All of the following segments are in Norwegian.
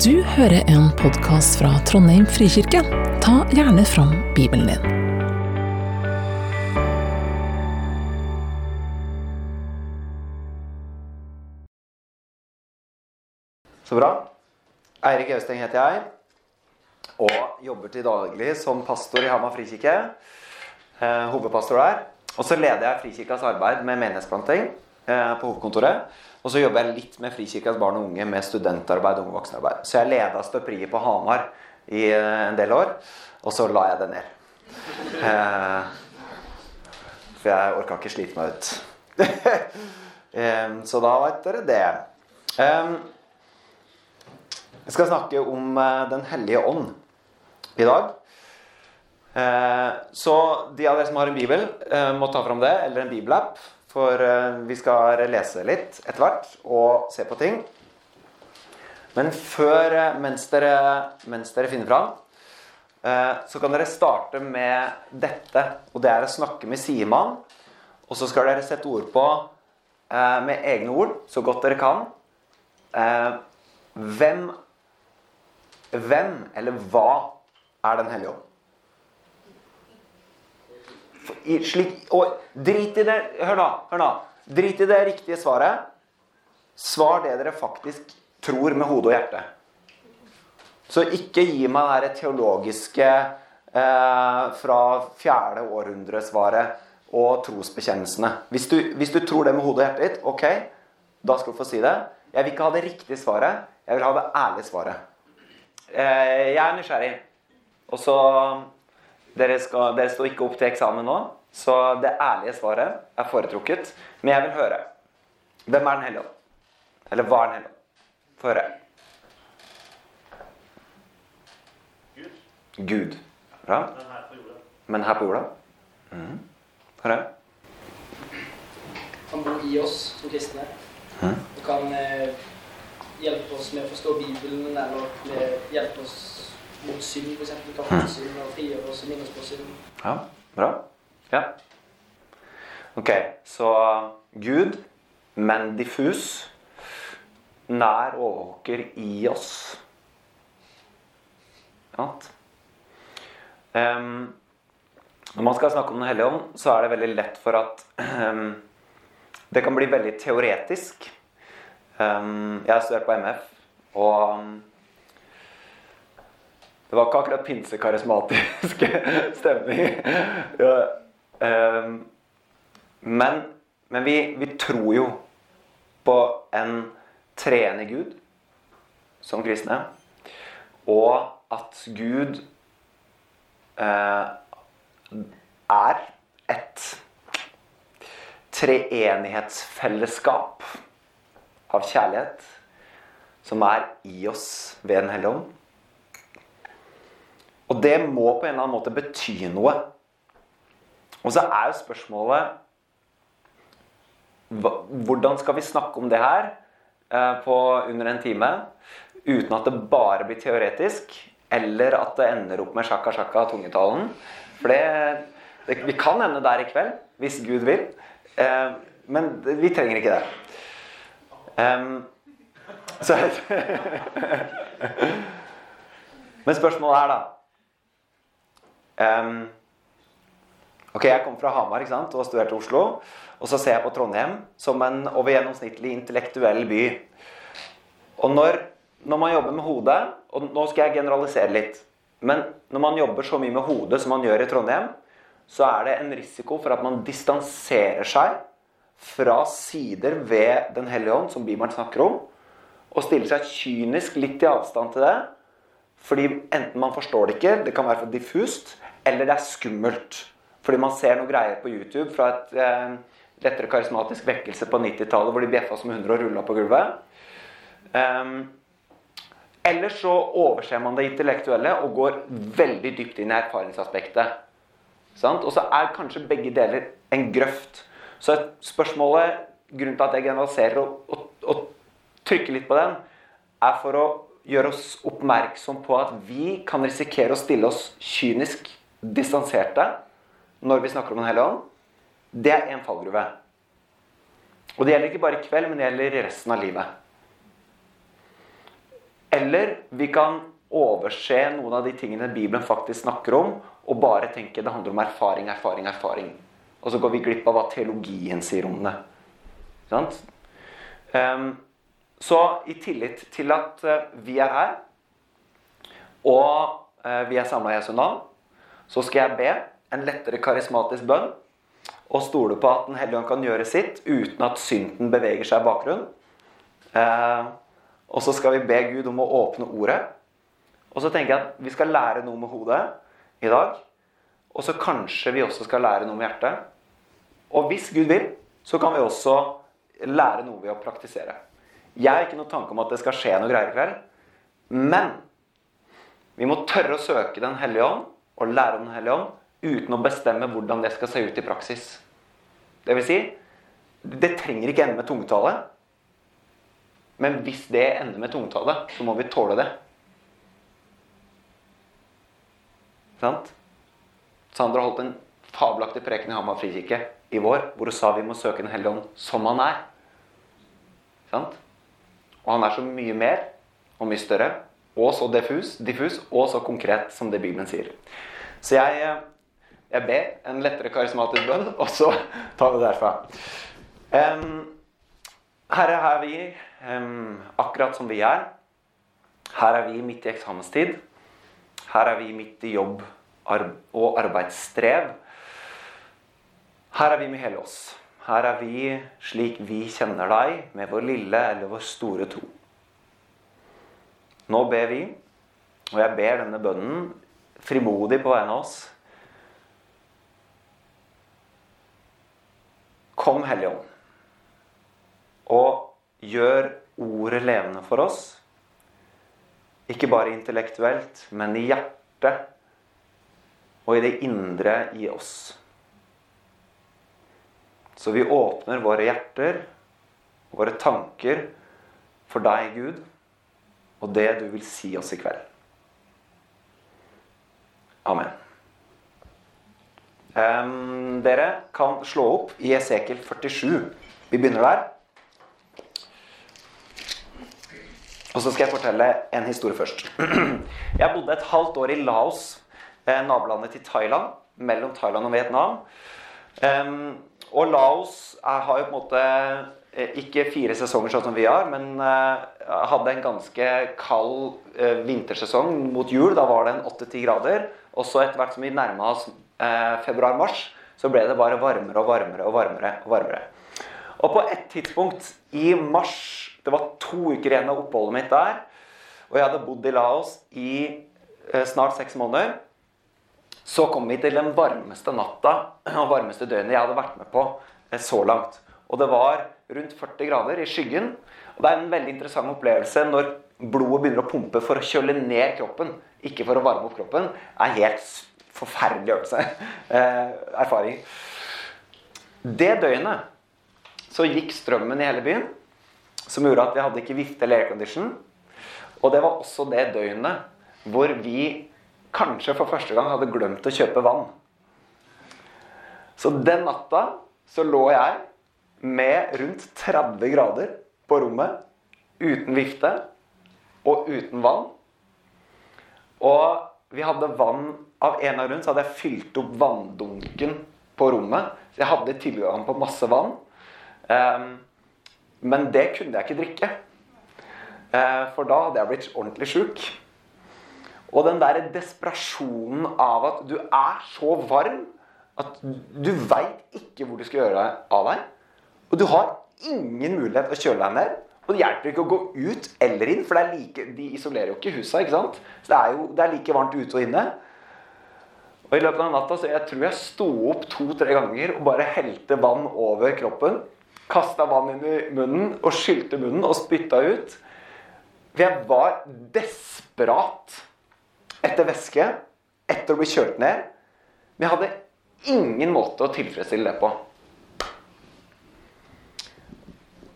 Du hører en podkast fra Trondheim frikirke. Ta gjerne fram Bibelen din. Så bra. Eirik Austeng heter jeg, og jobber til daglig som pastor i Hamar frikirke. Eh, hovedpastor der. Og så leder jeg Frikirkas arbeid med menighetsplanting på hovedkontoret. Og så jobber jeg litt med Frikirkas barn og unge med studentarbeid og voksenarbeid. Så jeg leda støperiet på Hamar i eh, en del år, og så la jeg det ned. Eh, for jeg orka ikke slite meg ut. Eh, så da vet dere det. Eh, jeg skal snakke om eh, Den hellige ånd i dag. Eh, Så de av dere som har en bibel, eh, må ta fram det, eller en bibelapp. For eh, vi skal lese litt etter hvert og se på ting. Men før, eh, mens dere, mens dere finner fram, eh, så kan dere starte med dette. Og det er å snakke med sidemann. Og så skal dere sette ord på, med egne ord, så godt dere kan, hvem hvem eller hva er Den hellige ånd? Slik, og drit i det Hør nå. hør nå. Drit i det riktige svaret. Svar det dere faktisk tror med hode og hjerte. Så ikke gi meg det teologiske eh, fra fjerde århundre-svaret og trosbekjennelsene. Hvis du, hvis du tror det med hodet og hjertet ditt, ok, da skal du få si det. Jeg vil ikke ha det riktige svaret. Jeg vil ha det ærlige svaret. Eh, jeg er nysgjerrig. Og så dere, skal, dere står ikke opp til eksamen nå, så det ærlige svaret er foretrukket. Men jeg vil høre. Hvem er Den hellige ånd? Eller hva er Den hellige ånd? Få høre. Gud. Bra. Men her på jorda? Mhm. Få høre. Han bor i oss som kristne. Mhm. Og kan eh, hjelpe oss med å forstå Bibelen, eller hjelpe oss mot synd, f.eks. Ta synd og frigjøre oss og minne oss på synd. Ja, bra. Ja. Ok, så Gud, men diffus, nær overvåker i oss. Sant? Når man skal snakke om Den hellige ånd, så er det veldig lett for at um, det kan bli veldig teoretisk. Um, jeg har studert på MF, og det var ikke akkurat pinsekarismatisk stemning. Ja, ehm, men men vi, vi tror jo på en treende Gud som kristne. Og at Gud eh, er et treenighetsfellesskap av kjærlighet som er i oss ved Den hellige ånd. Og det må på en eller annen måte bety noe. Og så er jo spørsmålet Hvordan skal vi snakke om det her eh, på under en time uten at det bare blir teoretisk, eller at det ender opp med sjakka sjakka tungetalen? For det, det Vi kan ende der i kveld, hvis Gud vil. Eh, men vi trenger ikke det. Så Men spørsmålet er da Ehm, ok, jeg kom fra Hamar ikke sant, og har studert i Oslo. Og så ser jeg på Trondheim som en overgjennomsnittlig intellektuell by. Og når, når man jobber med hodet Og nå skal jeg generalisere litt. Men når man jobber så mye med hodet som man gjør i Trondheim, så er det en risiko for at man distanserer seg fra sider ved Den hellige ånd, som Bibelen snakker om, og stiller seg kynisk litt i avstand til det. Fordi enten man forstår det ikke, det kan være for diffust, eller det er skummelt. Fordi man ser noen greier på YouTube fra et eh, lettere karismatisk vekkelse på 90-tallet hvor de bjeffa som hunder og rulla på gulvet. Um, eller så overser man det intellektuelle og går veldig dypt inn i erfaringsaspektet. Sant? Og så er kanskje begge deler en grøft. Så spørsmålet, grunnen til at jeg generaliserer og, og, og trykker litt på den, er for å gjøre oss oppmerksom på at vi kan risikere å stille oss kynisk distanserte når vi snakker om Den hellige ånd. Det er en fallgruve. Og det gjelder ikke bare i kveld, men det gjelder resten av livet. Eller vi kan overse noen av de tingene Bibelen faktisk snakker om, og bare tenke det handler om erfaring, erfaring, erfaring. Og så går vi glipp av hva teologien sier om det. Sant? Um, så i tillit til at uh, vi er her, og uh, vi er samla i Jesu navn, så skal jeg be en lettere karismatisk bønn og stole på at Den hellige ånd kan gjøre sitt uten at synden beveger seg i bakgrunnen. Eh, og så skal vi be Gud om å åpne ordet. Og så tenker jeg at vi skal lære noe med hodet i dag. Og så kanskje vi også skal lære noe med hjertet. Og hvis Gud vil, så kan vi også lære noe ved å praktisere. Jeg har ikke noen tanke om at det skal skje noe greier i kveld. Men vi må tørre å søke Den hellige ånd og lære om Den hellige ånd uten å bestemme hvordan det skal se ut i praksis. Det vil si, det trenger ikke ende med tungetale. Men hvis det ender med tungetale, så må vi tåle det. Sant? Sandra holdt en fabelaktig preken i Hamar frikirke i vår hvor hun sa vi må søke Den hellige ånd som han er. Sant? Og han er så mye mer og mye større og så diffus, diffus og så konkret som det Bibelen sier. Så jeg, jeg ber en lettere karismatisk bønn, og så tar vi det derfra. Um, Herre, her er vi um, akkurat som vi er. Her er vi midt i eksamenstid. Her er vi midt i jobb og arbeidsstrev. Her er vi med hele oss. Her er vi slik vi kjenner deg, med vår lille eller vår store tro. Nå ber vi, og jeg ber denne bønnen frimodig på vegne av oss. Kom, Hellige Ånd, og gjør ordet levende for oss. Ikke bare intellektuelt, men i hjertet og i det indre i oss. Så vi åpner våre hjerter, våre tanker, for deg, Gud, og det du vil si oss i kveld. Amen. Um, dere kan slå opp i Esekel 47. Vi begynner der. Og så skal jeg fortelle en historie først. Jeg bodde et halvt år i Laos, eh, nabolandet til Thailand. Mellom Thailand og Vietnam. Um, og Laos er, har jo på en måte ikke fire sesonger sånn som vi har, men uh, hadde en ganske kald uh, vintersesong mot jul. Da var det en 8-10 grader. Og så etter hvert som vi nærma oss februar-mars, så ble det bare varmere og varmere og varmere. Og varmere. Og på et tidspunkt i mars Det var to uker igjen av oppholdet mitt der. Og jeg hadde bodd i Laos i snart seks måneder. Så kom vi til den varmeste natta og varmeste døgnet jeg hadde vært med på så langt. Og det var rundt 40 grader i skyggen. Og det er en veldig interessant opplevelse når blodet begynner å pumpe for å kjøle ned kroppen, ikke for å varme opp kroppen. Det er en helt forferdelig øvelse. Eh, erfaring. Det døgnet så gikk strømmen i hele byen, som gjorde at vi hadde ikke vifte eller aircondition. Og det var også det døgnet hvor vi kanskje for første gang hadde glemt å kjøpe vann. Så den natta så lå jeg med rundt 30 grader på rommet, uten vifte og uten vann. Og vi hadde vann Av en av rundt, så hadde jeg fylt opp vanndunken på rommet. Så jeg hadde tilgang på masse vann. Um, men det kunne jeg ikke drikke. Uh, for da hadde jeg blitt ordentlig sjuk. Og den der desperasjonen av at du er så varm at du veit ikke hvor du skal gjøre av deg. Og du har ingen mulighet å kjøle deg ned. Og det hjelper ikke å gå ut eller inn, for like, de isolerer jo ikke husa. ikke sant? Så det er jo det er like varmt ute og inne. Og i løpet av natta så jeg tror jeg sto opp to-tre ganger og bare helte vann over kroppen. Kasta vann inn i munnen og skylte munnen og spytta ut. For jeg var desperat etter væske, etter å bli kjølt ned. Men jeg hadde ingen måte å tilfredsstille det på.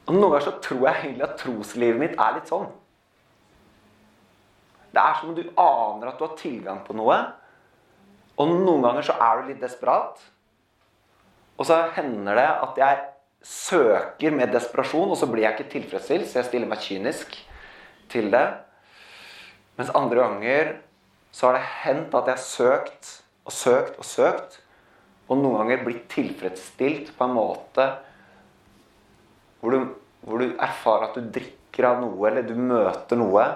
Og Noen ganger så tror jeg egentlig at troslivet mitt er litt sånn. Det er som om du aner at du har tilgang på noe, og noen ganger så er du litt desperat. Og så hender det at jeg søker med desperasjon, og så blir jeg ikke tilfredsstilt, så jeg stiller meg kynisk til det. Mens andre ganger så har det hendt at jeg har søkt og søkt og søkt, og noen ganger blitt tilfredsstilt på en måte hvor du, hvor du erfarer at du drikker av noe, eller du møter noe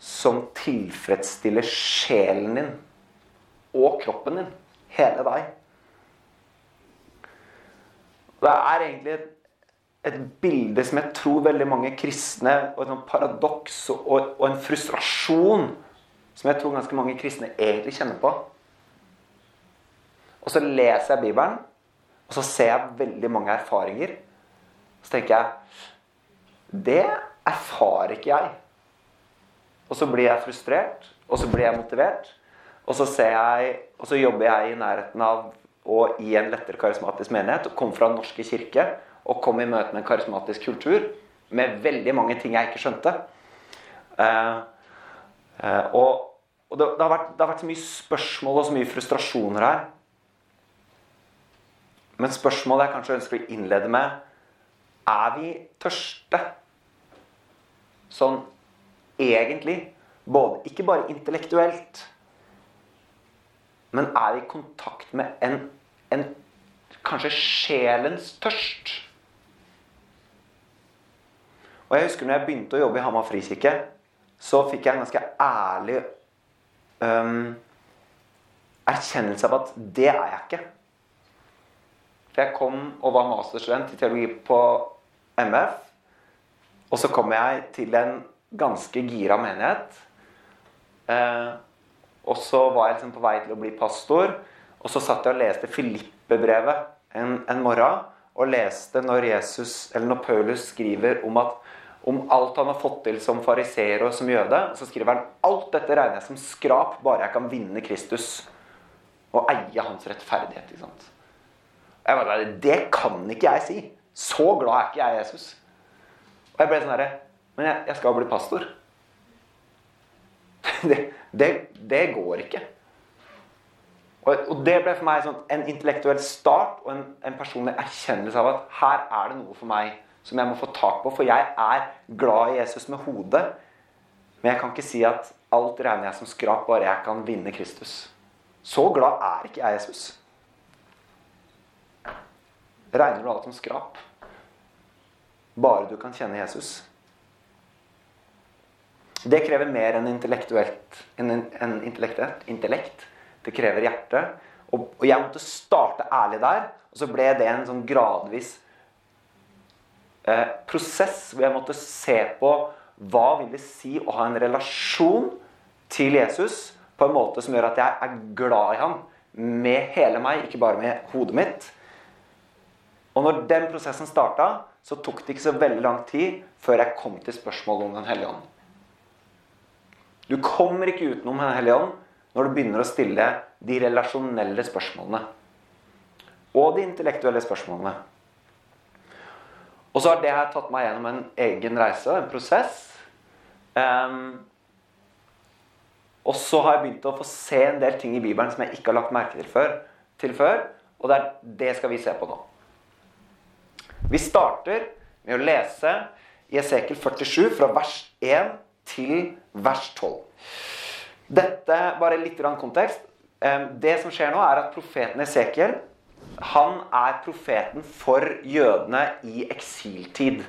som tilfredsstiller sjelen din og kroppen din. Hele deg. Det er egentlig et, et bilde som jeg tror veldig mange kristne Og et paradoks og, og, en frustrasjon som jeg tror ganske mange kristne egentlig kjenner på. Og så leser jeg Bibelen, og så ser jeg veldig mange erfaringer. Så tenker jeg Det erfarer ikke jeg. Og så blir jeg frustrert, og så blir jeg motivert. Og så, jeg, og så jobber jeg i nærheten av og i en lettere karismatisk menighet. og Kom fra Den norske kirke og kom i møte med en karismatisk kultur med veldig mange ting jeg ikke skjønte. Uh, uh, og, og det, det, har vært, det, har vært, så mye spørsmål og så mye frustrasjoner her. Men spørsmålet jeg kanskje ønsker å innlede med, er vi tørste? Sånn egentlig. Både, ikke bare intellektuelt, men er i kontakt med en, en kanskje sjelens tørst. Og jeg husker når jeg begynte å jobbe i Hamar frikirke, så fikk jeg en ganske ærlig um, erkjennelse av at det er jeg ikke. For jeg kom og var masterstudent i teologi på MF. Og så kom jeg til en ganske gira menighet. Eh, og så var jeg liksom på vei til å bli pastor. Og så satt jeg og leste Filippe-brevet en, en, morgen. Og leste når, Jesus, eller når Paulus skriver om, at, om alt han har fått til som fariseer og som jøde. Så skriver han alt dette regner jeg som skrap, bare jeg kan vinne Kristus. Og eie hans rettferdighet. ikke sant? Jeg bare, Det kan ikke jeg si! Så glad er ikke jeg i Jesus. Og jeg ble sånn herre Men jeg, jeg skal bli pastor. det, det, det går ikke. Og, og, det ble for meg sånn, en intellektuell start og en, en, personlig erkjennelse av at her er det noe for meg som jeg må få tak på. For jeg er glad i Jesus med hodet, men jeg kan ikke si at alt regner jeg som skrap, bare jeg kan vinne Kristus. Så glad er ikke jeg Jesus. Regner du alt som skrap? Bare du kan kjenne Jesus. Det krever mer enn intellektuelt en intellekt. Det krever hjerte. Og, jeg måtte starte ærlig der. Og så ble det en sånn gradvis eh, prosess hvor jeg måtte se på hva vil det si å ha en relasjon til Jesus på en måte som gjør at jeg er glad i ham med hele meg, ikke bare med hodet mitt. Og når den prosessen starta, så tok det ikke så veldig lang tid før jeg kom til spørsmålet om Den hellige ånd. Du kommer ikke utenom Den hellige ånd når du begynner å stille de relasjonelle spørsmålene. Og de intellektuelle spørsmålene. Og så har det her tatt meg gjennom en egen reise, en prosess. Um, og så har jeg begynt å få se en del ting i Bibelen som jeg ikke har lagt merke til før. Til før og det, er, det skal vi se på nå. Vi starter med å lese i Esekel 47 fra vers 1 til vers 12. Dette, bare litt kontekst. Det som skjer nå, er at profeten Esekiel han er profeten for jødene i eksiltid.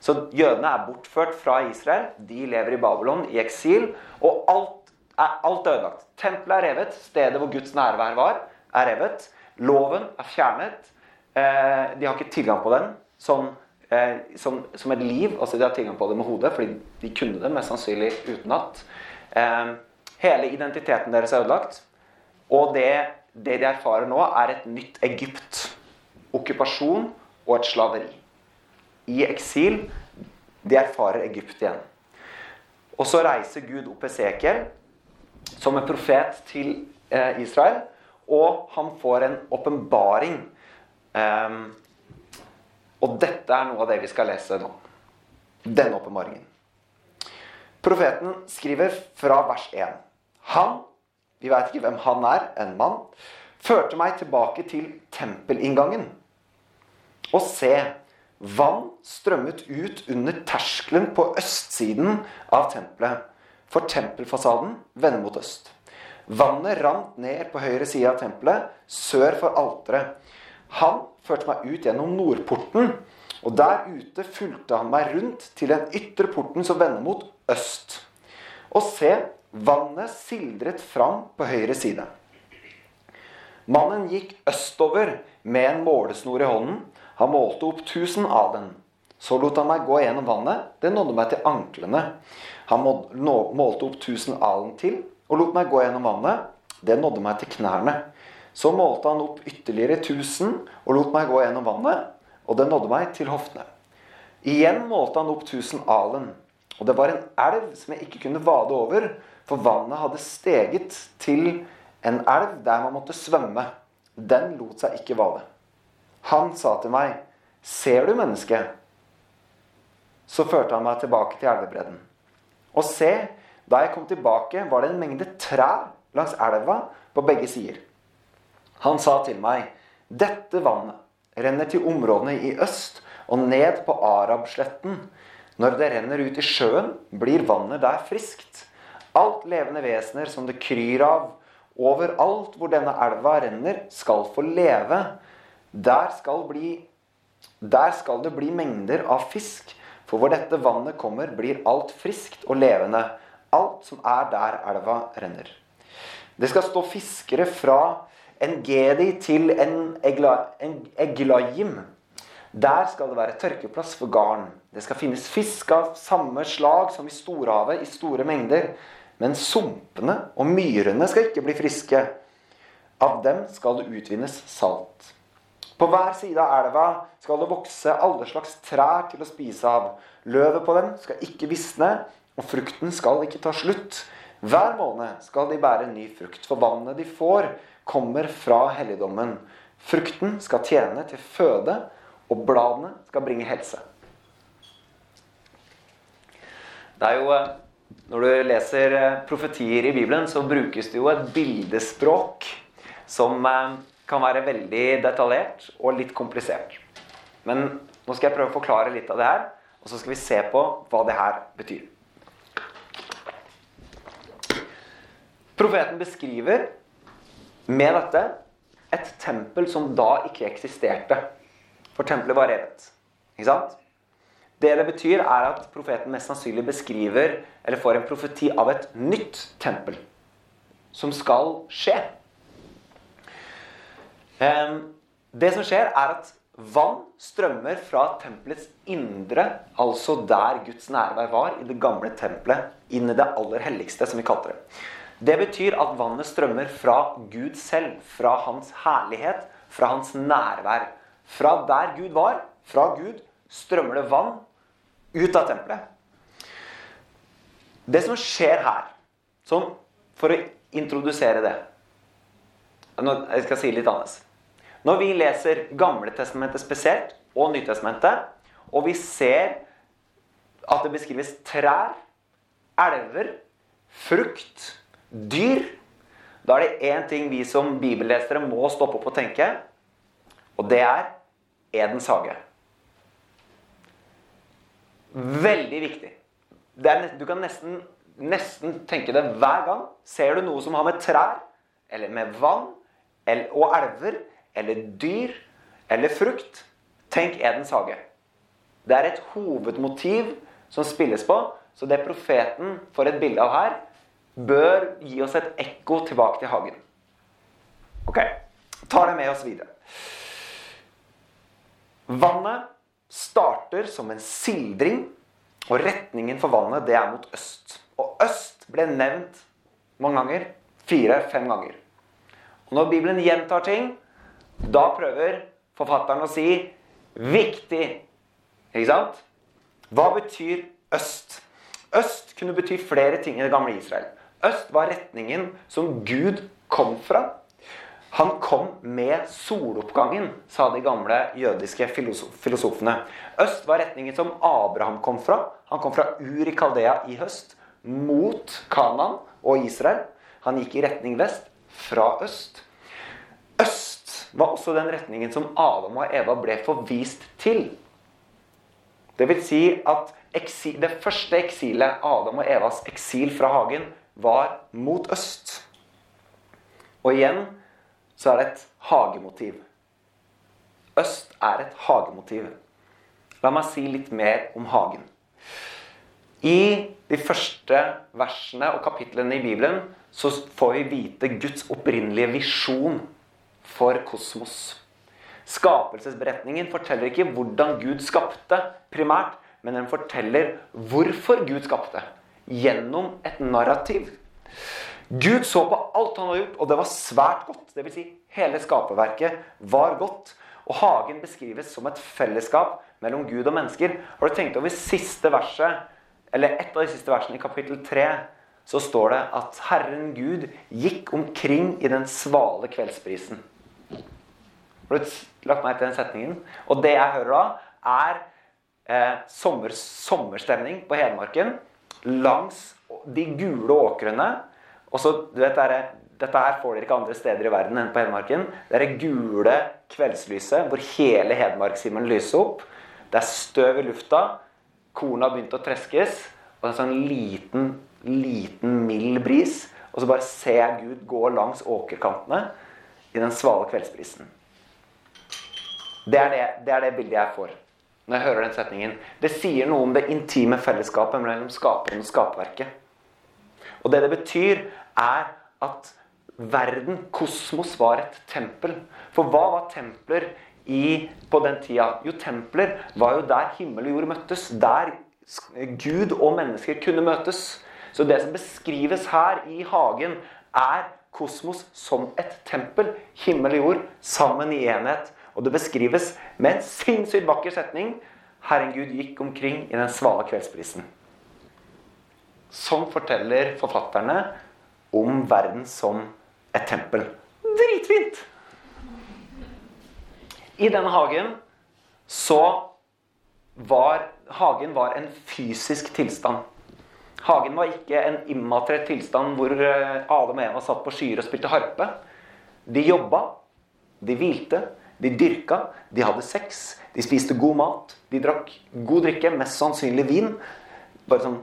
Så jødene er bortført fra Israel. De lever i Babylon i eksil. Og alt er alt ødelagt. Tempelet er revet. Stedet hvor Guds nærvær var, er revet. Loven er fjernet. Eh, de har ikke tilgang på den sånn eh, som, som, et liv. altså De har tilgang på det med hodet, fordi de kunne det mest sannsynlig utenat. Eh, hele identiteten deres er ødelagt. Og det, det, de erfarer nå, er et nytt Egypt. Okkupasjon og et slaveri. I eksil. De erfarer Egypt igjen. Og så reiser Gud opp Esekiel som en profet til eh, Israel. Og han får en åpenbaring. Eh, og dette er noe av det vi skal lese nå. Denne åpenbaringen. Profeten skriver fra vers 1. Han, vi veit ikke hvem han er, en mann, førte meg tilbake til tempelinngangen. Og se, vann strømmet ut under terskelen på østsiden av tempelet. for tempelfasaden vender mot øst. Vannet rant ned på høyre side av tempelet, sør for alteret. Han førte meg ut gjennom nordporten, og der ute fulgte han meg rundt til den ytre porten som vender mot øst. Og se, vannet sildret fram på høyre side. Mannen gikk østover med en målesnor i hånden. Han målte opp 1000 den. Så lot han meg gå gjennom vannet. Det nådde meg til anklene. Han målte opp 1000 alen til og lot meg gå gjennom vannet. Det nådde meg til knærne. Så målte han opp ytterligere 1000 og lot meg gå gjennom vannet. Og det nådde meg til hoftene. Igjen målte han opp 1000 alen. Og det var en elv som jeg ikke kunne vade over, for vannet hadde steget til en elv der man måtte svømme. Den lot seg ikke vade. Han sa til meg, 'Ser du mennesket?' Så førte han meg tilbake til elvebredden. Og se, da jeg kom tilbake, var det en mengde trær langs elva på begge sider. Han sa til meg, 'Dette vannet renner til områdene i øst og ned på Arabsletten.' Når det renner ut i sjøen, blir vannet der friskt. Alt levende vesener som det kryr av, Overalt hvor denne elva renner, skal få leve. Der skal, bli, der skal det bli mengder av fisk. For hvor dette vannet kommer, blir alt friskt og levende. Alt som er der elva renner. Det skal stå fiskere fra Engedi til en, egla, en Eglaim. Der skal det være tørkeplass for garn. Det skal finnes fisk av samme slag som i storhavet i store mengder. Men sumpene og myrene skal ikke bli friske. Av dem skal det utvinnes salt. På hver side av elva skal det vokse alle slags trær til å spise av. Løvet på dem skal ikke visne, og frukten skal ikke ta slutt. Hver måned skal de bære ny frukt, for vannet de får, kommer fra helligdommen. Frukten skal tjene til føde, og bladene skal bringe helse. Det er jo eh, når du leser eh, profetier i Bibelen, så brukes det jo et bildespråk som eh, kan være veldig detaljert og litt komplisert. Men nå skal jeg prøve å forklare litt av det her, og så skal vi se på hva det her betyr. Profeten beskriver med dette et tempel som da ikke eksisterte. For tempelet var revet. Ikke sant? Det det betyr, er at profeten mest sannsynlig beskriver eller får en profeti av et nytt tempel som skal skje. Det som skjer, er at vann strømmer fra tempelets indre, altså der Guds nærvær var, i det gamle tempelet, inn i det aller helligste, som vi kalte det. Det betyr at vannet strømmer fra Gud selv, fra hans herlighet, fra hans nærvær. Fra der Gud var, fra Gud, strømmer det vann ut av tempelet. Det som skjer her, sånn for å introdusere det Jeg skal si litt annerledes. Når vi leser Gamletestamentet spesielt, og Nytestamentet, og vi ser at det beskrives trær, elver, frukt, dyr Da er det én ting vi som bibellesere må stoppe opp og tenke, og det er Edens hage. Veldig viktig. Er, du kan nesten, nesten, tenke det hver gang. Ser du noe som har med trær, eller med vann eller, og elver, eller dyr eller frukt, tenk Edens hage. Det er et hovedmotiv som spilles på, så det profeten får et bilde av her, bør gi oss et ekko tilbake til hagen. Ok, tar det med oss videre. Vannet starter som en sildring, og retningen for vannet det er mot øst. Og øst ble nevnt mange ganger. Fire-fem ganger. Og når Bibelen gjentar ting, da prøver forfatteren å si 'viktig'. Ikke sant? Hva betyr øst? Øst kunne bety flere ting i det gamle Israel. Øst var retningen som Gud kom fra han kom med soloppgangen, sa de gamle jødiske filosofene. Øst var retningen som Abraham kom fra. Han kom fra Ur i Kaldea i høst, mot Kanan og Israel. Han gikk i retning vest, fra øst. Øst var også den retningen som Adam og Eva ble forvist til. Det vil si at eksil, det første eksilet, Adam og Evas eksil fra hagen, var mot øst. Og igjen så er det et hagemotiv. Øst er et hagemotiv. La meg si litt mer om hagen. I de første versene og kapitlene i Bibelen så får vi vite Guds opprinnelige visjon for kosmos. Skapelsesberetningen forteller ikke hvordan Gud skapte primært, men den forteller hvorfor Gud skapte. Gjennom et narrativ. Gud så på alt han hadde gjort, og det var svært godt. Det vil si, hele skaperverket var godt. Og hagen beskrives som et fellesskap mellom Gud og mennesker. Har du tenkt over siste verset, eller et av de siste versene i kapittel 3, så står det at Herren Gud gikk omkring i den svale kveldsprisen. Har du lagt meg til den setningen? Og det jeg hører da, er eh, sommer, sommerstemning på Hedmarken langs de gule åkrene. Og så, du vet, Dette her får dere ikke andre steder i verden enn på Hedmarken. Det er det gule kveldslyset hvor hele Hedmarkshimmelen lyser opp. Det er støv i lufta. Kornet har begynt å treskes. Og det en sånn liten, liten, mild bris. Og så bare ser jeg Gud gå langs åkerkantene i den svale kveldsbrisen. Det er det, det er det bildet jeg får når jeg hører den setningen. Det sier noe om det intime fellesskapet mellom skaperen og skaperverket. Og det det betyr, er at verden, kosmos, var et tempel. For hva var templer i, på den tida? Jo, templer var jo der himmel og jord møttes. Der Gud og mennesker kunne møtes. Så det som beskrives her i hagen, er kosmos som et tempel. Himmel og jord sammen i enhet. Og det beskrives med en sinnssykt vakker setning. Herren Gud gikk omkring i den svale kveldsprisen. Sånn forteller forfatterne om verden som et tempel. Dritfint! I denne hagen så var Hagen var en fysisk tilstand. Hagen var ikke en immateriell tilstand hvor eh, Adam og Eva satt på skyer og spilte harpe. De jobba, de hvilte, de dyrka, de hadde sex, de spiste god mat, de drakk god drikke, mest sannsynlig vin. Bare sånn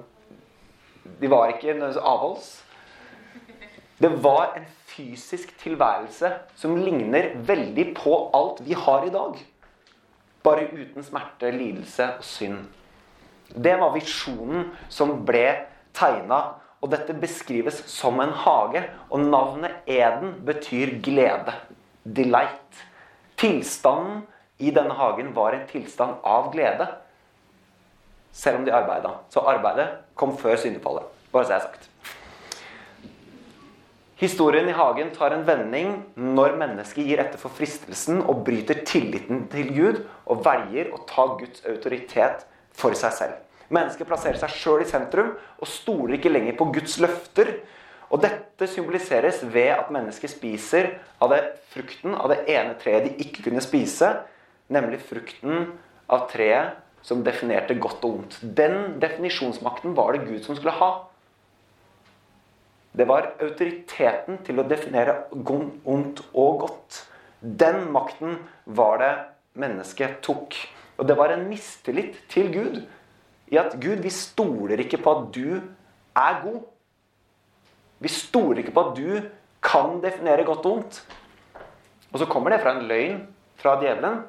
De var ikke avholds. Det var en fysisk tilværelse som ligner veldig på alt vi har i dag. Bare uten smerte, lidelse og synd. Det var visjonen som ble tegna. Og dette beskrives som en hage. Og navnet Eden betyr glede. Delight. Tilstanden i denne hagen var en tilstand av glede. Selv om de arbeida. Så arbeidet kom før syndefallet. Bare så jeg har sagt. Historien i hagen tar en vending når mennesket gir etter for fristelsen og bryter tilliten til Gud og velger å ta Guds autoritet for seg selv. Mennesket plasserer seg sjøl i sentrum og stoler ikke lenger på Guds løfter og dette symboliseres ved at mennesket spiser av det frukten av det ene treet de ikke kunne spise, nemlig frukten av treet som definerte godt og ondt. Den definisjonsmakten var det Gud som skulle ha. Det var autoriteten til å definere ondt og godt. Den makten var det mennesket tok. Og det var en mistillit til Gud. I at Gud, vi stoler ikke på at du er god. Vi stoler ikke på at du kan definere godt og vondt. Og så kommer det fra en løgn fra djevelen.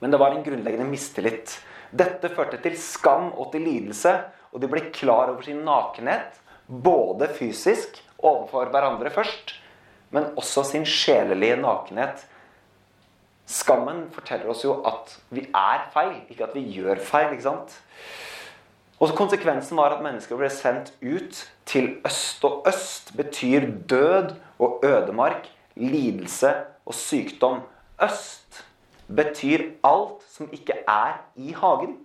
Men det var en grunnleggende mistillit. Dette førte til skam og til lidelse, og de ble klar over sin nakenhet, både fysisk overfor hverandre først, men også sin sjelelige nakenhet. Skammen forteller oss jo at vi er feil, ikke at vi gjør feil. ikke sant? Og Konsekvensen var at mennesker ble sendt ut til øst. Og øst betyr død og ødemark, lidelse og sykdom. Øst betyr alt som ikke er i hagen.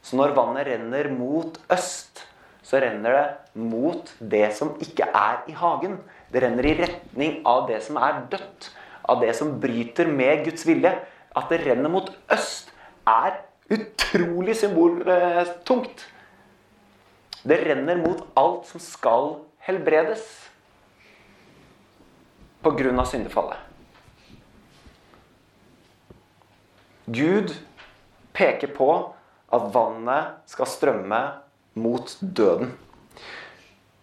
Så når vannet renner mot øst, så renner det mot det som ikke er i hagen. Det renner i retning av det som er dødt, av det som bryter med Guds vilje. At det renner mot øst, er Utrolig symboltungt. Det renner mot alt som skal helbredes pga. syndefallet. Gud peker på at vannet skal strømme mot døden.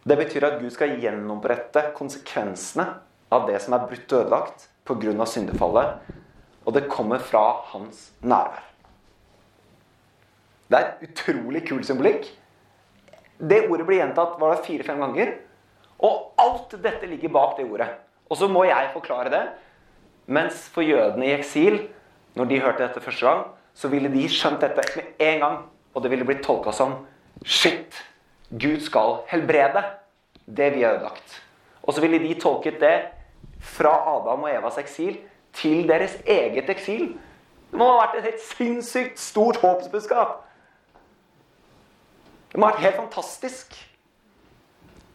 Det betyr at Gud skal gjennombrette konsekvensene av det som er brutt ødelagt pga. syndefallet. Og det kommer fra hans nærvær. Det er utrolig kul symbolikk. Det ordet blir gjentatt var det fire-fem ganger. Og alt dette ligger bak det ordet. Og så må jeg forklare det. Mens for jødene i eksil, når de hørte dette første gang, så ville de skjønt dette med en gang. Og det ville blitt tolka som Shit! Gud skal helbrede det vi har ødelagt. Og så ville de tolket det fra Adam og Evas eksil til deres eget eksil. Det må ha vært et helt sinnssykt stort håpsbudskap. Det må ha vært helt fantastisk.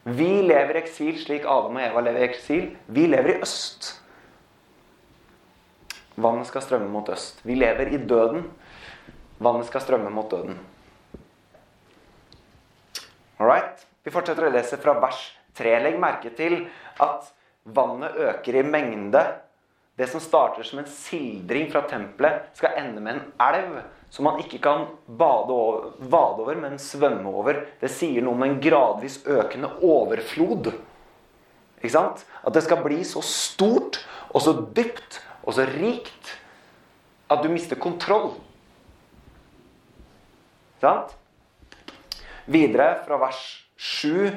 Vi lever i eksil slik Adam og Eva lever i eksil. Vi lever i øst. Vannet skal strømme mot øst. Vi lever i døden. Vannet skal strømme mot døden. All right? Vi fortsetter å lese fra vers 3. Legg merke til at vannet øker i mengde. Det som starter som en sildring fra tempelet, skal ende med en elv som man ikke kan bade over, vade over, men svømme over. Det sier noe om en gradvis økende overflod. Ikke sant? At det skal bli så stort og så dypt og så rikt at du mister kontroll. Ikke Sant? Videre fra vers 7,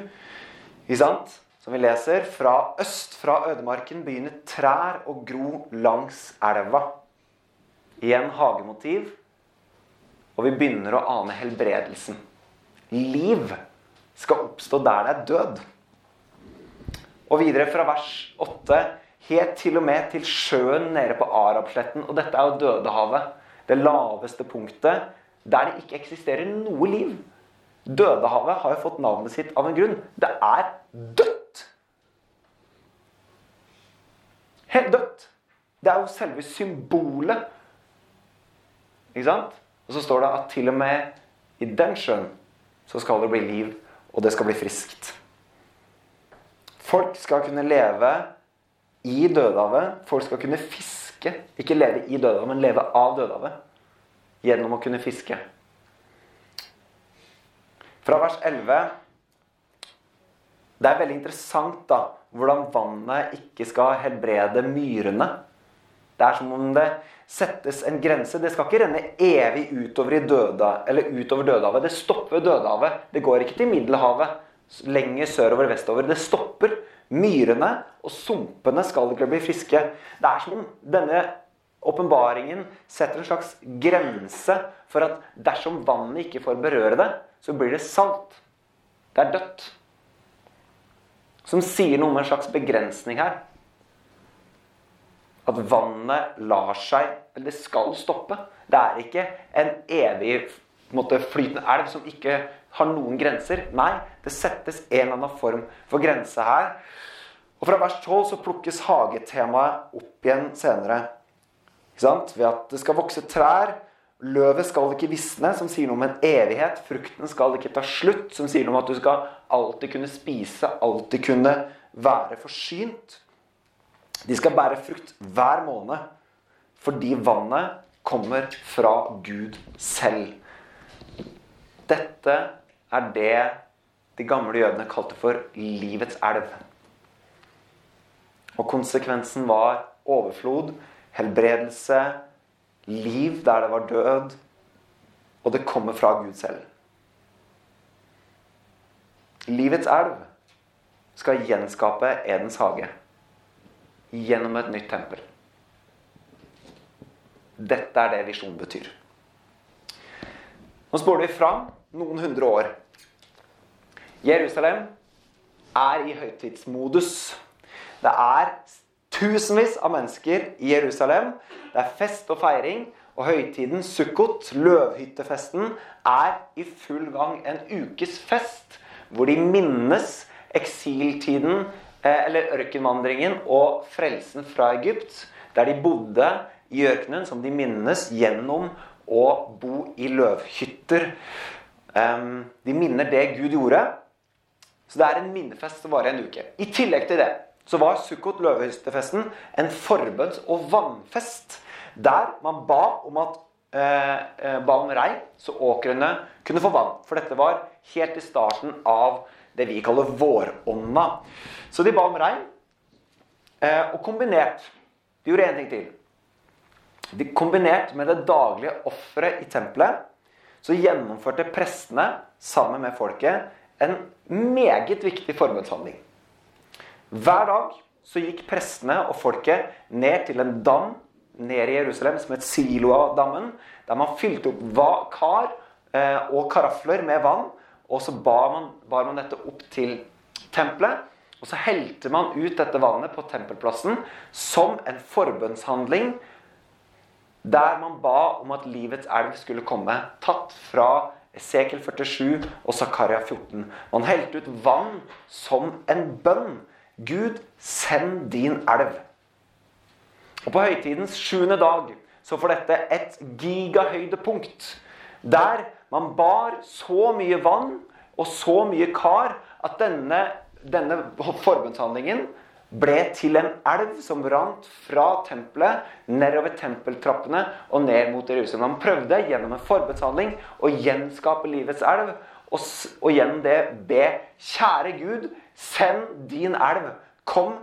ikke sant? som vi leser, fra øst fra ødemarken begynner trær å gro langs elva. Igjen hagemotiv. Og vi begynner å ane helbredelsen. Liv skal oppstå der det er død. Og videre fra vers 8 helt til og med til sjøen nede på Arabsletten. Og dette er jo Dødehavet. Det laveste punktet der det ikke eksisterer noe liv. Dødehavet har jo fått navnet sitt av en grunn. Det er dødt. Helt dødt. Det er jo selve symbolet. Ikke sant? Og så står det at til og med i den sjøen så skal det bli liv, og det skal bli friskt. Folk skal kunne leve i Dødehavet. Folk skal kunne fiske. Ikke leve i Dødehavet, men leve av Dødehavet. Gjennom å kunne fiske. Fra vers 11 Det er veldig interessant da, hvordan vannet ikke skal helbrede myrene. Det er som om det settes en grense. Det skal ikke renne evig utover, eller utover Dødehavet. Det stopper Dødehavet. Det går ikke til Middelhavet lenger sørover vestover. Det stopper. Myrene og sumpene skal ikke bli friske. Det er som om denne åpenbaringen setter en slags grense for at dersom vannet ikke får berøre det, så blir det salt. Det er dødt. Som sier noe om en slags begrensning her. At vannet lar seg Eller skal stoppe. Det er ikke en evig måte, flytende elv som ikke har noen grenser. Nei, det settes en eller annen form for grense her. Og Fra vers 12 så plukkes hagetemaet opp igjen senere. Ved at det skal vokse trær. Løvet skal ikke visne, som sier noe om en evighet. Frukten skal ikke ta slutt, som sier noe om at du skal alltid kunne spise, alltid kunne være forsynt. De skal bære frukt hver måned fordi vannet kommer fra Gud selv. Dette er det de gamle jødene kalte for livets elv. Og konsekvensen var overflod, helbredelse, liv der det var død. Og det kommer fra Gud selv. Livets elv skal gjenskape Edens hage gjennom et nytt tempel. Dette er det visjonen betyr. Nå spoler vi fram noen hundre år. Jerusalem er i høytidsmodus. Det er tusenvis av mennesker i Jerusalem. Det er fest og feiring. Og høytiden Sukkot, løvhyttefesten, er i full gang. En ukes fest hvor de minnes eksiltiden, eller ørkenvandringen, og frelsen fra Egypt. Der de bodde i ørkenen, som de minnes gjennom å bo i løvhytter. De minner det Gud gjorde. Så det er en minnefest som varer en uke. I tillegg til det så var Sukkot løvhystefesten en forbønns- og vannfest. Der man ba om at eh, eh, ba om regn, så åkrene kunne få vann. For dette var helt i starten av det vi kaller vårånda. Så de ba om regn. Eh, og kombinert De gjorde én ting til. De kombinert med det daglige offeret i tempelet, så gjennomførte prestene sammen med folket en meget viktig forbundshandling. Hver dag så gikk prestene og folket ned til en dam ned i Jerusalem som het Siloa-dammen, der man fylte opp kar eh, og karafler med vann, og så bar man, bar man dette opp til tempelet. Og så helte man ut dette vannet på tempelplassen som en forbønnshandling der man ba om at livets elv skulle komme, tatt fra Esekel 47 og Zakaria 14. Man helte ut vann som en bønn. Gud, send din elv. Og på høytidens sjuende dag så får dette et gigahøydepunkt. Der man bar så mye vann og så mye kar at denne, denne forbundshandlingen ble til en elv som rant fra tempelet, nedover tempeltrappene og ned mot Jerusalem. Man prøvde gjennom en forbundshandling å gjenskape livets elv, og, og gjennom det be Kjære Gud, send din elv. Kom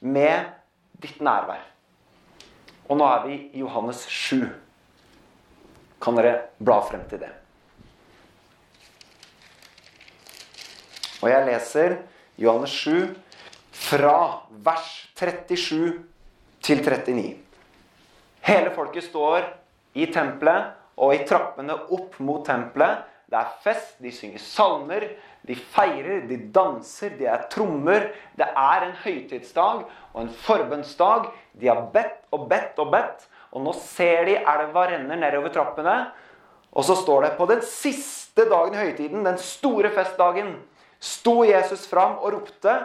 med ditt nærvær. Og nå er vi i Johannes 7. Kan dere bla frem til det? Og jeg leser Johannes 7 fra vers 37 til 39. Hele folket står i tempelet og i trappene opp mot tempelet. Det er fest, de synger salmer, de feirer, de danser, de er trommer. Det er en høytidsdag og en forbønnsdag. De har bedt og bedt og bedt, og nå ser de elva renner nedover trappene. Og så står det på den siste dagen i høytiden, den store festdagen, sto Jesus fram og ropte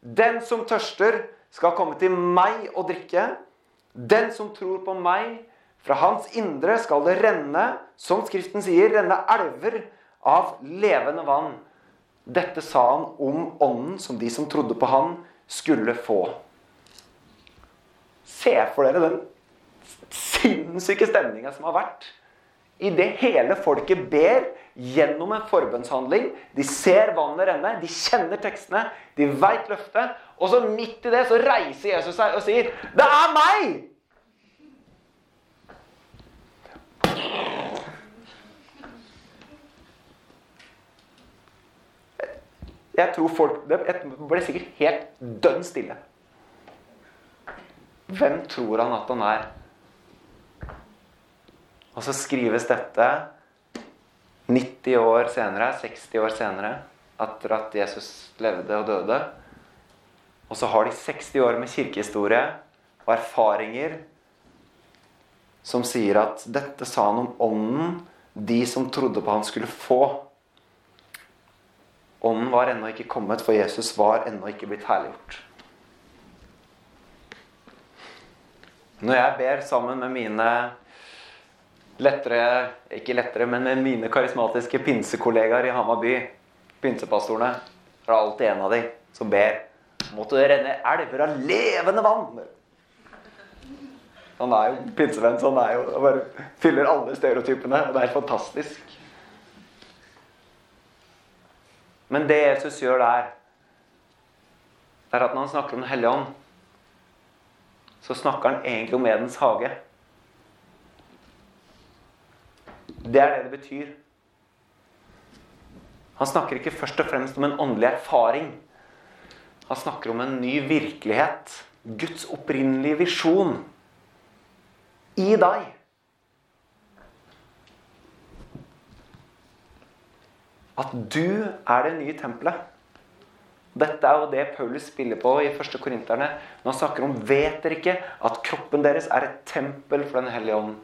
Den som tørster, skal komme til meg og drikke. Den som tror på meg, fra hans indre skal det renne, som Skriften sier, renne elver av levende vann. Dette sa han om ånden som de som trodde på han, skulle få. Se for dere den sinnssyke stemninga som har vært. Idet hele folket ber gjennom en forbønnshandling. De ser vannet renne, de kjenner tekstene, de veit løftet. Og så midt i det så reiser Jesus seg og sier 'Det er meg!' Jeg tror folk Det ble sikkert helt dønn stille. Hvem tror han at han er? Og så skrives dette 90 år senere, 60 år senere, etter at Jesus levde og døde. Og så har de 60 år med kirkehistorie og erfaringer som sier at dette sa han om ånden de som trodde på han skulle få. Ånden var ennå ikke kommet, for Jesus var ennå ikke blitt herliggjort. Når jeg ber sammen med mine lettere, ikke lettere, men mine karismatiske pinsekollegaer i Hamar by, pinsepastorene, er alltid en av de som ber måtte det renne elver av levende vann. Han er jo pinsevenn, så han er jo, han bare fyller alle stereotypene. Og det er fantastisk. Men det Jesus gjør der, er at når han snakker om Den hellige ånd, så snakker han egentlig om Edens hage. Det er det det betyr. Han snakker ikke først og fremst om en åndelig erfaring. Han snakker om en ny virkelighet. Guds opprinnelige visjon i deg. At du er det nye tempelet. Dette er jo det Paulus spiller på i 1. Korinterne når han snakker om Vet dere ikke at kroppen deres er et tempel for Den hellige ånd?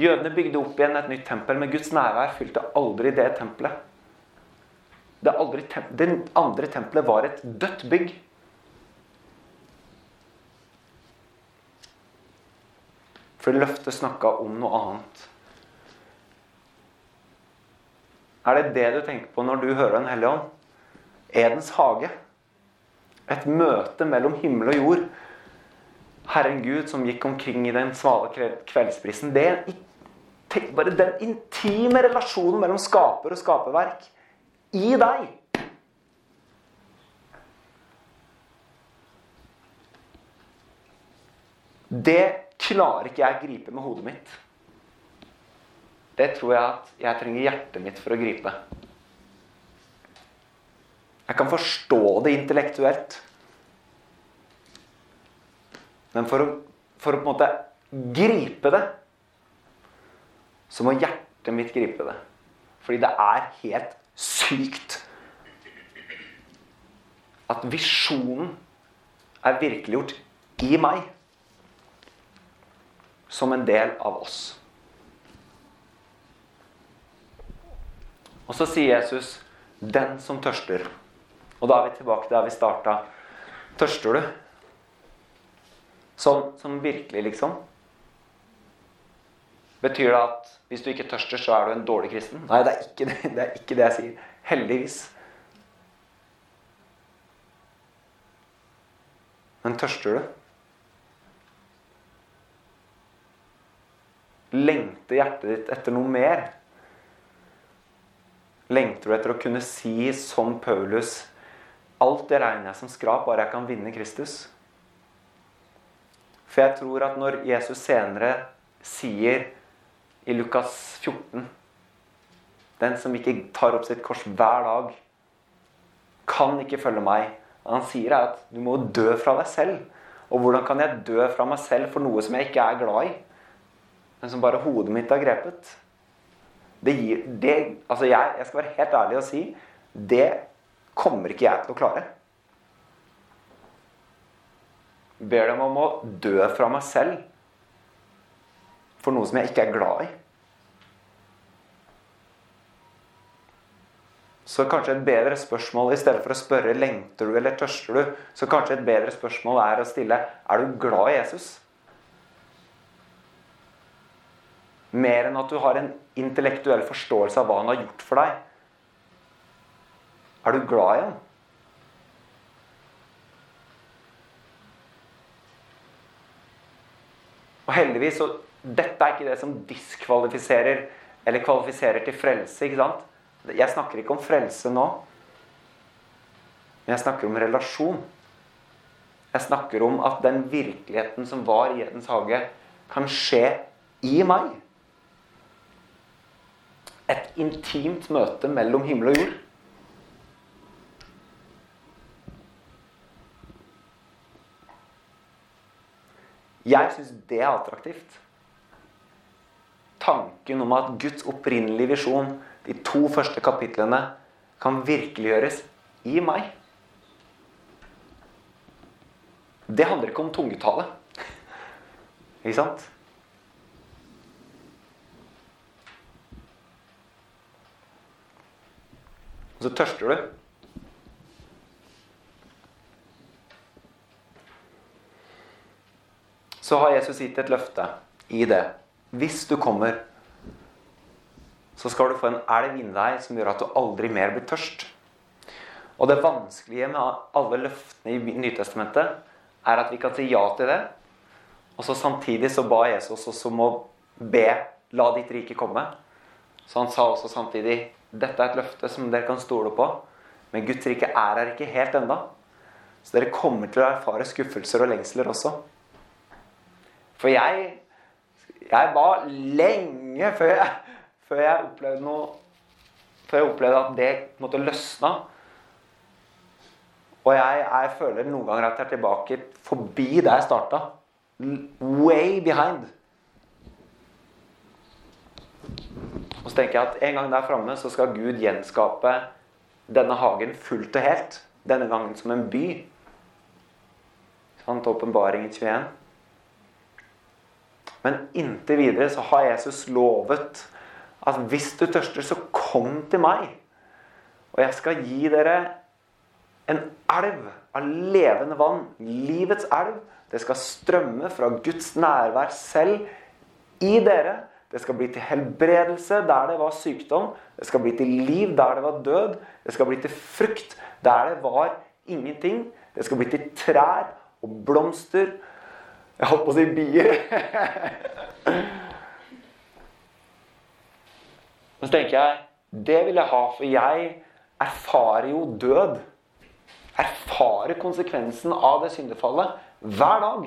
Jødene bygde opp igjen et nytt tempel, men Guds nærvær fylte aldri det tempelet. Det, aldri tem det andre tempelet var et dødt bygg. For løftet snakka om noe annet. Er det det du tenker på når du hører Den hellige ånd? Edens hage. Et møte mellom himmel og jord. Herren Gud som gikk omkring i den svale kve- kveldsbrisen. Det er tenk bare den intime relasjonen mellom skaper og skaperverk i deg. Det klarer ikke jeg å gripe med hodet mitt. Det tror jeg at jeg trenger hjertet mitt for å gripe. Jeg kan forstå det intellektuelt. Men for å, for å på en måte gripe det, så må hjertet mitt gripe det. Fordi det er helt sykt at visjonen er virkeliggjort i meg som en del av oss. Og så sier Jesus 'den som tørster'. Og da er vi tilbake der vi starta. Tørster du? Sånn som virkelig, liksom? Betyr det at hvis du ikke tørster, så er du en dårlig kristen? Nei, det er ikke det, det, er ikke det jeg sier. Heldigvis. Men tørster du? Lengter hjertet ditt etter noe mer? Lengter du etter å kunne si som Paulus Alt det regner jeg som skrap, bare jeg kan vinne Kristus. For jeg tror at når Jesus senere sier i Lukas 14 Den som ikke tar opp sitt kors hver dag, kan ikke følge meg. Han sier at du må dø fra deg selv. Og hvordan kan jeg dø fra meg selv for noe som jeg ikke er glad i? Men som bare hodet mitt har grepet? Det gir, det, altså jeg, jeg skal være helt ærlig og si det kommer ikke jeg til å klare. Ber dem om å dø fra meg selv for noe som jeg ikke er glad i. Så kanskje et bedre spørsmål i stedet for å spørre lengter du eller tørster du, så kanskje et bedre spørsmål er å stille er du glad i Jesus? Mer enn at du har en intellektuell forståelse av hva han har gjort for deg. Er du glad i ham? Og heldigvis så Dette er ikke det som diskvalifiserer eller kvalifiserer til frelse. ikke sant? Jeg snakker ikke om frelse nå. Men jeg snakker om relasjon. Jeg snakker om at den virkeligheten som var i Edens hage, kan skje i meg. Et intimt møte mellom himmel og jord. Jeg syns det er attraktivt. Tanken om at Guds opprinnelige visjon, de to første kapitlene, kan virkeliggjøres i meg. Det handler ikke om tungetale. Ikke sant? Og så tørster du. Så har Jesus gitt et løfte i det. Hvis du kommer, så skal du få en elv inni deg som gjør at du aldri mer blir tørst. Og det vanskelige med alle løftene i Nytestamentet er at vi kan si ja til det, og så samtidig så ba Jesus oss om å be la ditt rike komme. Så han sa også samtidig dette er et løfte som dere kan stole på, men Guds rike er her ikke helt enda. Så dere kommer til å erfare skuffelser og lengsler også. For jeg Jeg var lenge før jeg, før jeg opplevde noe Før jeg opplevde at det måtte løsna. Og jeg, jeg føler noen ganger at jeg er tilbake forbi der jeg starta. Way behind. Og så tenker jeg at en gang der framme så skal Gud gjenskape denne hagen fullt og helt. Denne gangen som en by. Sant? Åpenbaringen 21. Men inntil videre så har Jesus lovet at hvis du tørster, så kom til meg. Og jeg skal gi dere en elv av levende vann. Livets elv. Det skal strømme fra Guds nærvær selv i dere. Det skal bli til helbredelse der det var sykdom. Det skal bli til liv der det var død. Det skal bli til frukt der det var ingenting. Det skal bli til trær og blomster Jeg holdt på å si bier. Men så tenker jeg det vil jeg ha, for jeg erfarer jo død. Erfarer konsekvensen av det syndefallet hver dag.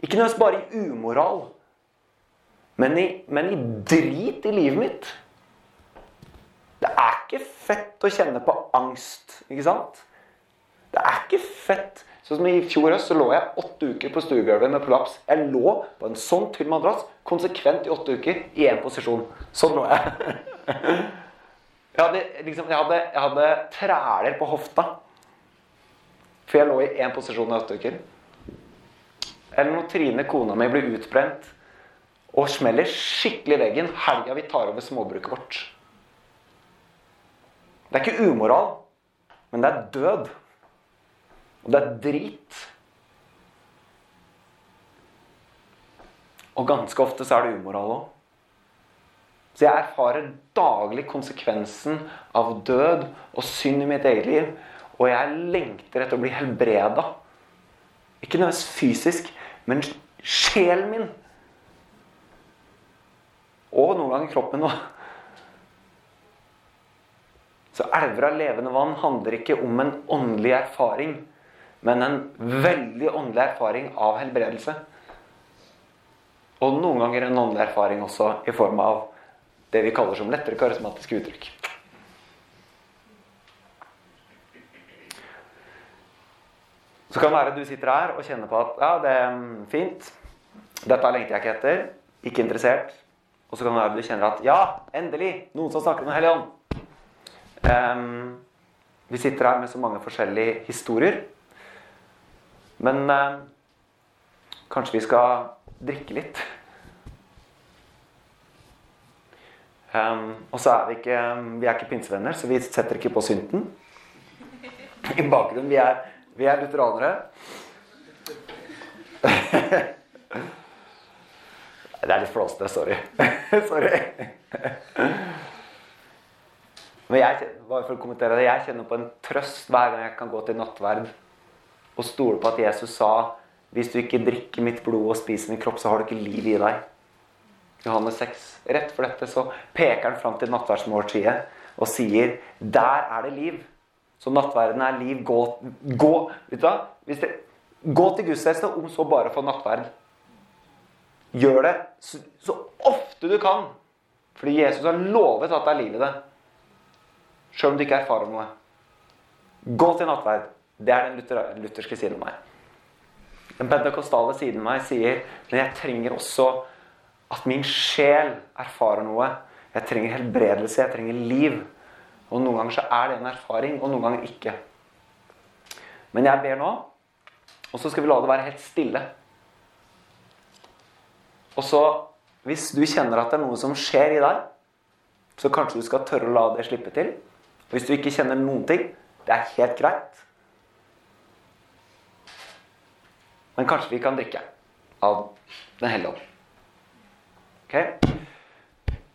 Ikke nødvendigvis bare i umoral, men i, men i drit i livet mitt. Det er ikke fett å kjenne på angst, ikke sant? Det er ikke fett. Sånn som I fjor høst så lå jeg åtte uker på stuegulvet med prolaps. Jeg lå på en sånn tynn madrass konsekvent i åtte uker i én posisjon. Sånn lå jeg. Jeg hadde, liksom, jeg hadde, jeg hadde træler på hofta. For jeg lå i én posisjon i åtte uker. Eller når Trine, kona mi, blir utbrent og smeller skikkelig i veggen helga vi tar over småbruket vårt. Det er ikke umoral, men det er død. Og det er drit. Og ganske ofte så er det umoral òg. Så jeg erfarer daglig konsekvensen av død og synd i mitt eget liv. Og jeg lengter etter å bli helbreda. Ikke nødvendigvis fysisk, men sjelen min. Og noen ganger kroppen òg. Så elver av levende vann handler ikke om en åndelig erfaring, men en veldig åndelig erfaring av helbredelse. Og noen ganger en åndelig erfaring også i form av det vi kaller som lettere karismatiske uttrykk. Så kan det være at du sitter her og kjenner på at ja, det er fint. Dette lengter jeg ikke etter. Ikke interessert. Og så kan det være at du kjenner at ja, endelig! Noen som snakker om Den hellige ånd. Um, vi sitter her med så mange forskjellige historier. Men um, kanskje vi skal drikke litt. Um, og så er vi ikke Vi er ikke pinsevenner, så vi setter ikke på synten. I bakgrunnen. Vi er, vi er lutheranere. Det er litt flåsete. Sorry. sorry. Men jeg, bare for å kommentere det, jeg kjenner på en trøst hver gang jeg kan gå til nattverd og stole på at Jesus sa hvis du ikke drikker mitt blod og spiser min kropp, så har du ikke liv i deg. Johannes 6. Rett for dette så peker han fram til nattverdsmåltidet og sier der er det liv. Så nattverden er liv. Gå, gå, vet du hva? Det, gå til gudstjeneste, om så bare for nattverd. Gjør det så, så, ofte du kan. Fordi Jesus har lovet at det er liv i det. Sjøl om du ikke erfarer noe. Gå til nattverd. Det er den lutherske siden av meg. Den pentakostale siden av meg sier men jeg trenger også at min sjel erfarer noe. Jeg trenger helbredelse, jeg trenger liv. Og noen ganger så er det en erfaring, og noen ganger ikke. Men jeg ber nå, og så skal vi la det være helt stille. Og så, hvis du kjenner at det er noe som skjer i deg, så kanskje du skal tørre å la det slippe til. Og hvis du ikke kjenner noen ting, det er helt greit. Men kanskje vi kan drikke av Den hellige ånd. Ok?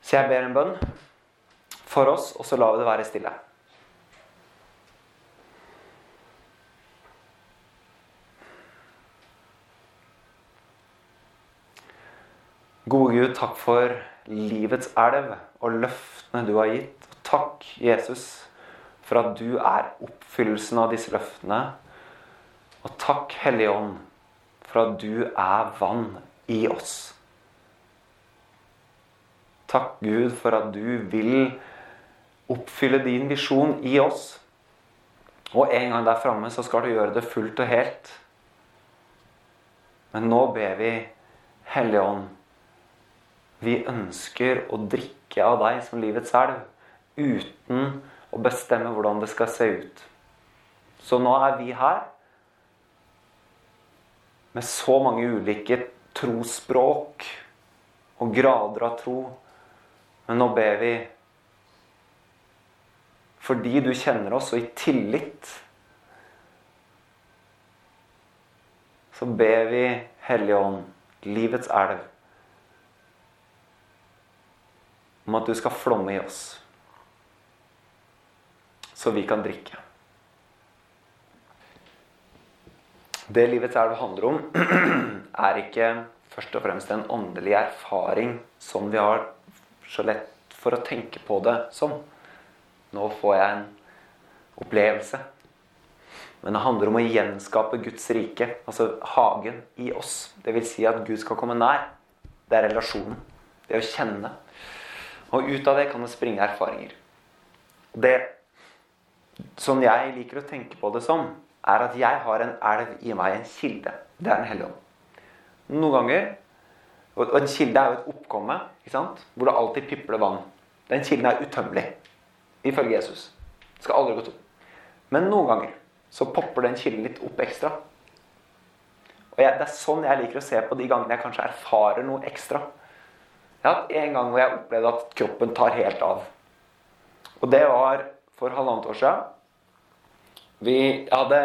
Så jeg ber en bønn for oss, og så lar vi det være stille. Gode Gud, takk for livets elv og løftene du har gitt. Takk, Jesus, for at du er oppfyllelsen av disse løftene. Og takk, Hellige Ånd, for at du er vann i oss. Takk, Gud, for at du vil oppfylle din visjon i oss. Og en gang der framme så skal du gjøre det fullt og helt. Men nå ber vi, Hellige Ånd, vi ønsker å drikke av deg som livets elv uten å bestemme hvordan det skal se ut. Så nå er vi her med så mange ulike trosspråk og grader av tro. Men nå ber vi fordi du kjenner oss, og i tillit så ber vi Hellige Ånd, livets elv, om at du skal flomme i oss, så vi kan drikke. Det livets elv handler om, er ikke først og fremst en åndelig erfaring som vi har så lett for å tenke på det som. Nå får jeg en opplevelse. Men det handler om å gjenskape Guds rike, altså hagen, i oss. Det vil si at Gud skal komme nær. Det er relasjonen. Det å kjenne. Og ut av det kan det springe erfaringer. Det som jeg liker å tenke på det som, er at jeg har en elv i meg, en kilde. Det er Den hellige ånd. Noen ganger Og en kilde er jo et oppkomme hvor det alltid pipler vann. Den kilden er utømmelig, ifølge Jesus. Det skal aldri gå tom. Men noen ganger så popper den kilden litt opp ekstra. Og jeg, Det er sånn jeg liker å se på de gangene jeg kanskje erfarer noe ekstra. Jeg har hatt en gang hvor jeg opplevde at kroppen tar helt av. Og det var for halvannet år siden. Vi hadde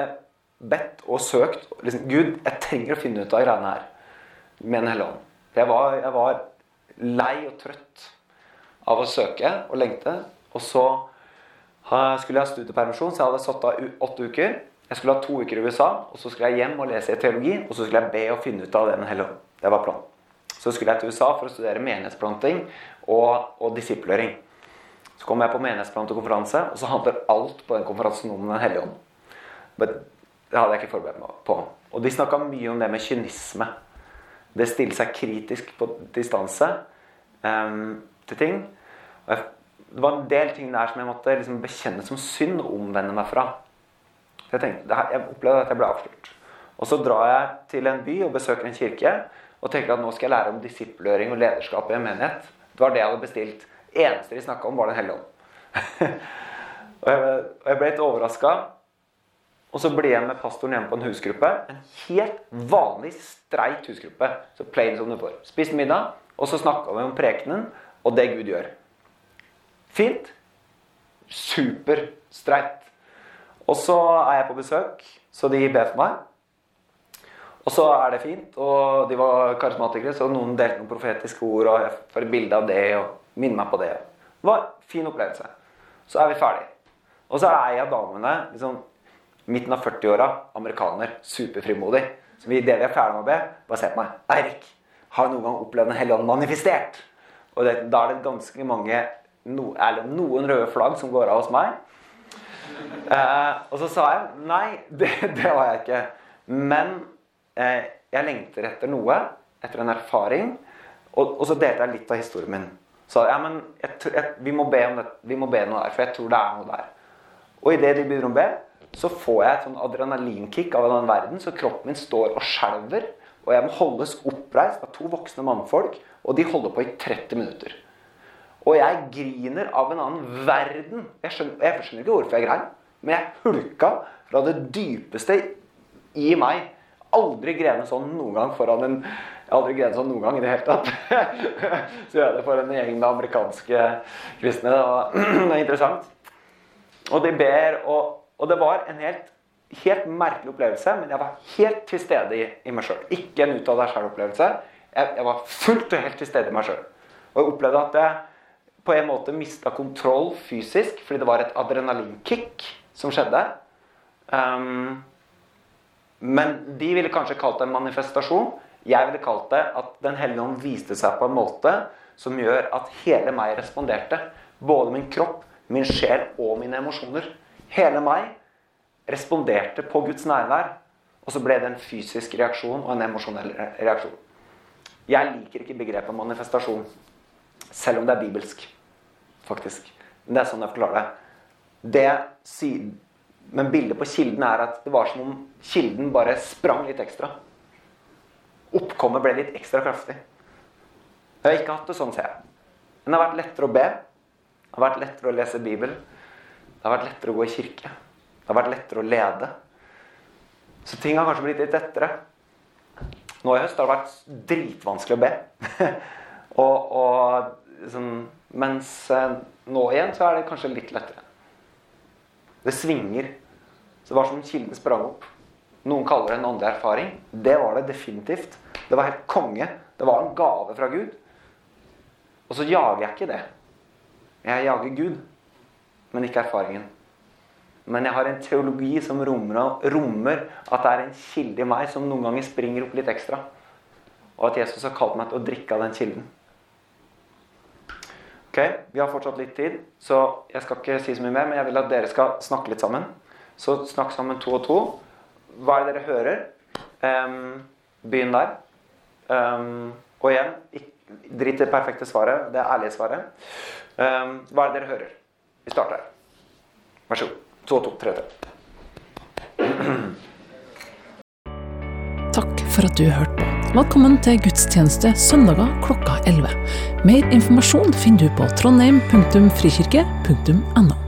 bedt og søkt liksom, Gud, jeg trenger å finne ut av greiene her med Den hellige ånd. Jeg var, jeg var lei og trøtt av å søke og lengte. Og så skulle jeg ha studiepermisjon, så jeg hadde satt av åtte uker. Jeg skulle ha to uker i USA, og så skulle jeg hjem og lese i teologi. Og så skulle jeg be og finne ut av Den hellige ånd. Det var planen. Så skulle jeg til USA for å studere menighetsplanting og, og disiplering. Så kom jeg på menighetsplantekonferanse, og så handler alt på den konferansen om Den hellige ånd. Men det hadde jeg ikke forberedt meg på. Og de snakka mye om det med kynisme. Det stille seg kritisk på distanse um, til ting. Jeg, det var en del ting der som jeg måtte liksom bekjenne som synd og omvende meg fra. Jeg, tenkte, jeg opplevde at jeg ble avslørt. Og så drar jeg til en by og besøker en kirke og tenker at nå skal jeg lære om disippelgjøring og lederskap i en menighet. Det var det jeg hadde bestilt. eneste de snakka om, var Den hellige ånd. og, jeg, ble litt overraska. Og så ble jeg med pastoren hjemme på en husgruppe. En helt vanlig, streit husgruppe. Så plain som du får. Spiste middag, og så snakka vi om prekenen og det Gud gjør. Fint. Superstreit. Og så er jeg på besøk, så de ber for meg. Og så er det fint. Og de var karismatikere, så noen delte noen profetiske ord. Og jeg får et bilde av det og minner meg på det. Det var en fin opplevelse. Så er vi ferdige. Og så er jeg av damene, liksom midten av 40-åra, amerikaner, superfrimodig. Så vi, det vi er ferdig med å be, bare se på meg. Eirik, har noen gang opplevd en hellig ånd manifestert? Og det, da er det ganske mange, no, eller noen røde flagg som går av hos meg. Eh, og så sa jeg nei, det, det har jeg ikke. Men eh, jeg lengter etter noe, etter en erfaring. Og, og så delte jeg litt av historien min. Så ja, men jeg, jeg, vi, må be om det, vi må be noe der, for jeg tror det er noe der. Og idet de begynner å be, så får jeg et sånn adrenalinkick av en annen verden, så kroppen min står og skjelver. Og jeg må holdes oppreist av to voksne mannfolk, og de holder på i 30 minutter. Og jeg griner av en annen verden. Jeg skjønner, jeg skjønner ikke hvorfor jeg grein, men jeg hulka fra det dypeste i meg aldri grene sånn noen gang foran en Jeg har aldri grenet sånn noen gang i det hele tatt. Så gjør jeg det for en gjeng med amerikanske kristne. Og det er interessant. Og de ber, og, og det var en helt, helt merkelig opplevelse, men jeg var helt til stede i, i meg sjøl. Ikke en ut av deg sjøl-opplevelse. Jeg, jeg, var fullt og helt til stede i meg sjøl. Og jeg opplevde at jeg på en måte mista kontroll fysisk fordi det var et adrenalinkick som skjedde. Um, men de ville kanskje kalt det en manifestasjon. Jeg ville kalt det at Den hellige ånd viste seg på en måte som gjør at hele meg responderte. Både min kropp, min sjel og mine emosjoner. Hele meg responderte på Guds nærvær. Og så ble det en fysisk reaksjon og en emosjonell reaksjon. Jeg liker ikke begrepet manifestasjon, selv om det er bibelsk. faktisk. Men det er sånn jeg forklarer det. Det men bildet på kilden er at det var som om kilden bare sprang litt ekstra. Oppkommet ble litt ekstra kraftig. Jeg har ikke hatt det sånn, ser jeg. Men det har vært lettere å be. Det har vært lettere å lese Bibelen. Det har vært lettere å gå i kirke. Det har vært lettere å lede. Så ting har kanskje blitt litt lettere. Nå i høst har det vært dritvanskelig å be. og, og sånn, mens eh, nå igjen så er det kanskje litt lettere. Det svinger. Så det var som kilden kilde sprang opp. Noen kaller det en åndelig erfaring. Det var det definitivt. Det var helt konge. Det var en gave fra Gud. Og så jager jeg ikke det. Jeg jager Gud, men ikke erfaringen. Men jeg har en teologi som rommer, at det er en kilde i meg som noen ganger springer opp litt ekstra. Og at Jesus har kalt meg til å drikke av den kilden. Ok, Vi har fortsatt litt tid, så jeg skal ikke si så mye mer. Men jeg vil at dere skal snakke litt sammen. Så snakk sammen to og to. Hva er det dere hører? Um, begynn der. Um, og igjen, drit i det perfekte svaret. Det ærlige svaret. Um, hva er det dere hører? Vi starter. Vær så god. To to. Tre tre. Takk for at du hørte på. Velkommen til gudstjeneste søndager klokka 11. Mer informasjon finner du på trondheim.frikirke.no.